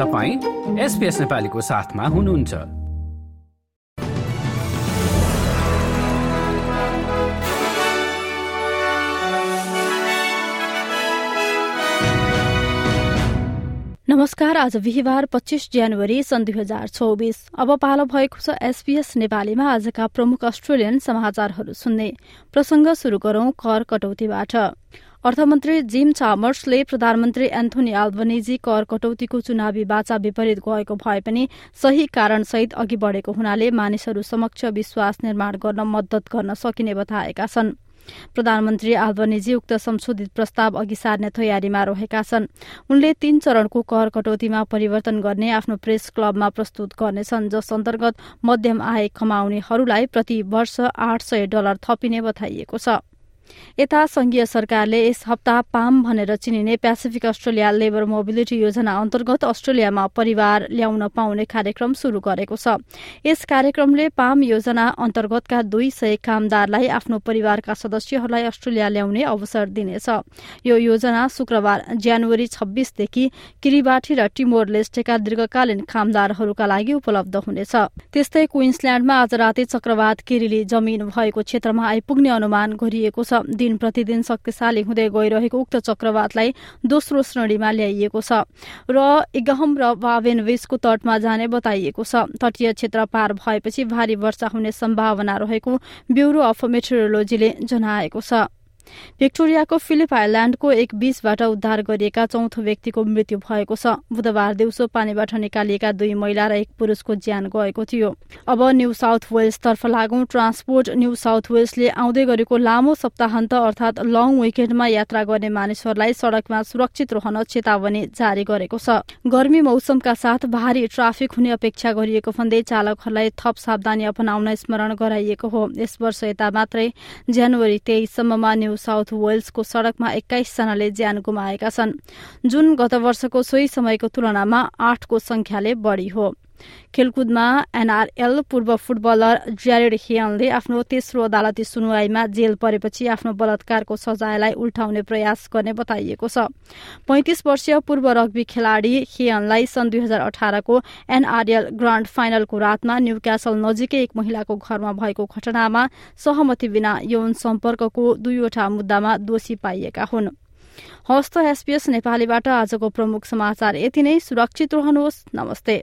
तपाईँ एसपिएस नेपालीको साथमा हुनुहुन्छ। नमस्कार आज बिहिबार पच्चिस जनवरी सन् दुई हजार चौबिस। अब पालो भएको छ एसपीएस नेपालीमा आजका प्रमुख अस्ट्रेलियन समाचारहरू सुन्ने। प्रसंग शुरू गरौं कर कटौतीबाट। अर्थमन्त्री जिम चामर्सले प्रधानमन्त्री एन्थोनी आल्बनिजी कर कटौतीको चुनावी बाचा विपरीत गएको भए पनि सही कारणसहित अघि बढ़ेको हुनाले मानिसहरू समक्ष विश्वास निर्माण गर्न मद्दत गर्न सकिने बताएका छनृ। प्रधानमन्त्री आल्बनिजी उक्त संशोधित प्रस्ताव अघि सार्ने तयारीमा रहेका छन्। उनले तीन चरणको कर कटौतीमा परिवर्तन गर्ने आफ्नो प्रेस क्लबमा प्रस्तुत गर्नेछन् जस अन्तर्गत मध्यम आय कमाउनेहरूलाई प्रति वर्ष आठ सय डलर थपिने बताइएको छ। यता संघीय सरकारले यस हप्ता पाम भनेर चिनिने पेसिफिक अस्ट्रेलिया लेबर मोबिलिटी योजना अन्तर्गत अस्ट्रेलियामा परिवार ल्याउन पाउने कार्यक्रम शुरू गरेको छ। यस कार्यक्रमले पाम योजना अन्तर्गतका दुई सय कामदारलाई आफ्नो परिवारका सदस्यहरूलाई अस्ट्रेलिया ल्याउने अवसर दिनेछ। यो योजना शुक्रबार जनवरी छब्बीसदेखि किरिबाठी र टिमोर लेस्टेका दीर्घकालीन कामदारहरूका लागि उपलब्ध हुनेछ। त्यस्तै क्विन्सल्याण्डमा आज राति चक्रवात किरिली जमिन भएको क्षेत्रमा आइपुग्ने अनुमान गरिएको छ। दिन प्रतिदिन शक्तिशाली हुँदै गइरहेको उक्त चक्रवातलाई दोस्रो श्रेणीमा ल्याइएको छ र इगहम र वावेनवेसको तटमा जाने बताइएको छ। तटीय क्षेत्र पार भएपछि भारी वर्षा हुने सम्भावना रहेको ब्यूरो अफ मेट्रोलोजीले जनाएको छ। भिक्टोरियाको फिलिप आइल्याण्डको एक बीचबाट उद्धार गरिएका चौथो व्यक्तिको मृत्यु भएको छ। बुधबार दिउँसो पानीबाट निकालिएका दुई महिला र एक पुरूषको ज्यान गएको थियो। अब न्यू साउथ वेल्सतर्फ लागौं ट्रान्सपोर्ट न्यू साउथ वेल्सले आउँदै गरेको लामो सप्ताहन्त अर्थात लङ विकेन्डमा यात्रा गर्ने मानिसहरूलाई सड़कमा सुरक्षित रहन चेतावनी जारी गरेको छ। गर्मी मौसमका साथ भारी ट्राफिक हुने अपेक्षा गरिएको भन्दै चालकहरूलाई थप सावधानी अपनाउन स्मरण गराइएको हो। यस वर्ष यता मात्रै जनवरी तेइससम्ममा न्यू साउथ वेल्सको सड़कमा एक्काइसजनाले ज्यान गुमाएका छन्। जुन गत वर्षको सोही समयको तुलनामा आठको संख्याले बढ़ी हो। खेलकुदमा एनआरएल पूर्व फुटबलर ज्यारेड हियनले आफ्नो तेस्रो अदालती सुनवाईमा जेल परेपछि आफ्नो बलात्कारको सजायलाई उल्टाउने प्रयास गर्ने बताइएको छ। पैंतिस वर्षीय पूर्व रग्बी खेलाड़ी हियनलाई सन् दुई हजार अठारको एनआरएल ग्राण्ड फाइनलको रातमा न्यू क्यासल नजिकै एक महिलाको घरमा भएको घटनामा सहमति बिना यौन सम्पर्कको दुईवटा मुद्दामा दोषी पाइएका हुन्। हस्त एसपीएस नेपालीबाट आजको प्रमुख समाचार यति नै। सुरक्षित रहनुहोस्। नमस्ते।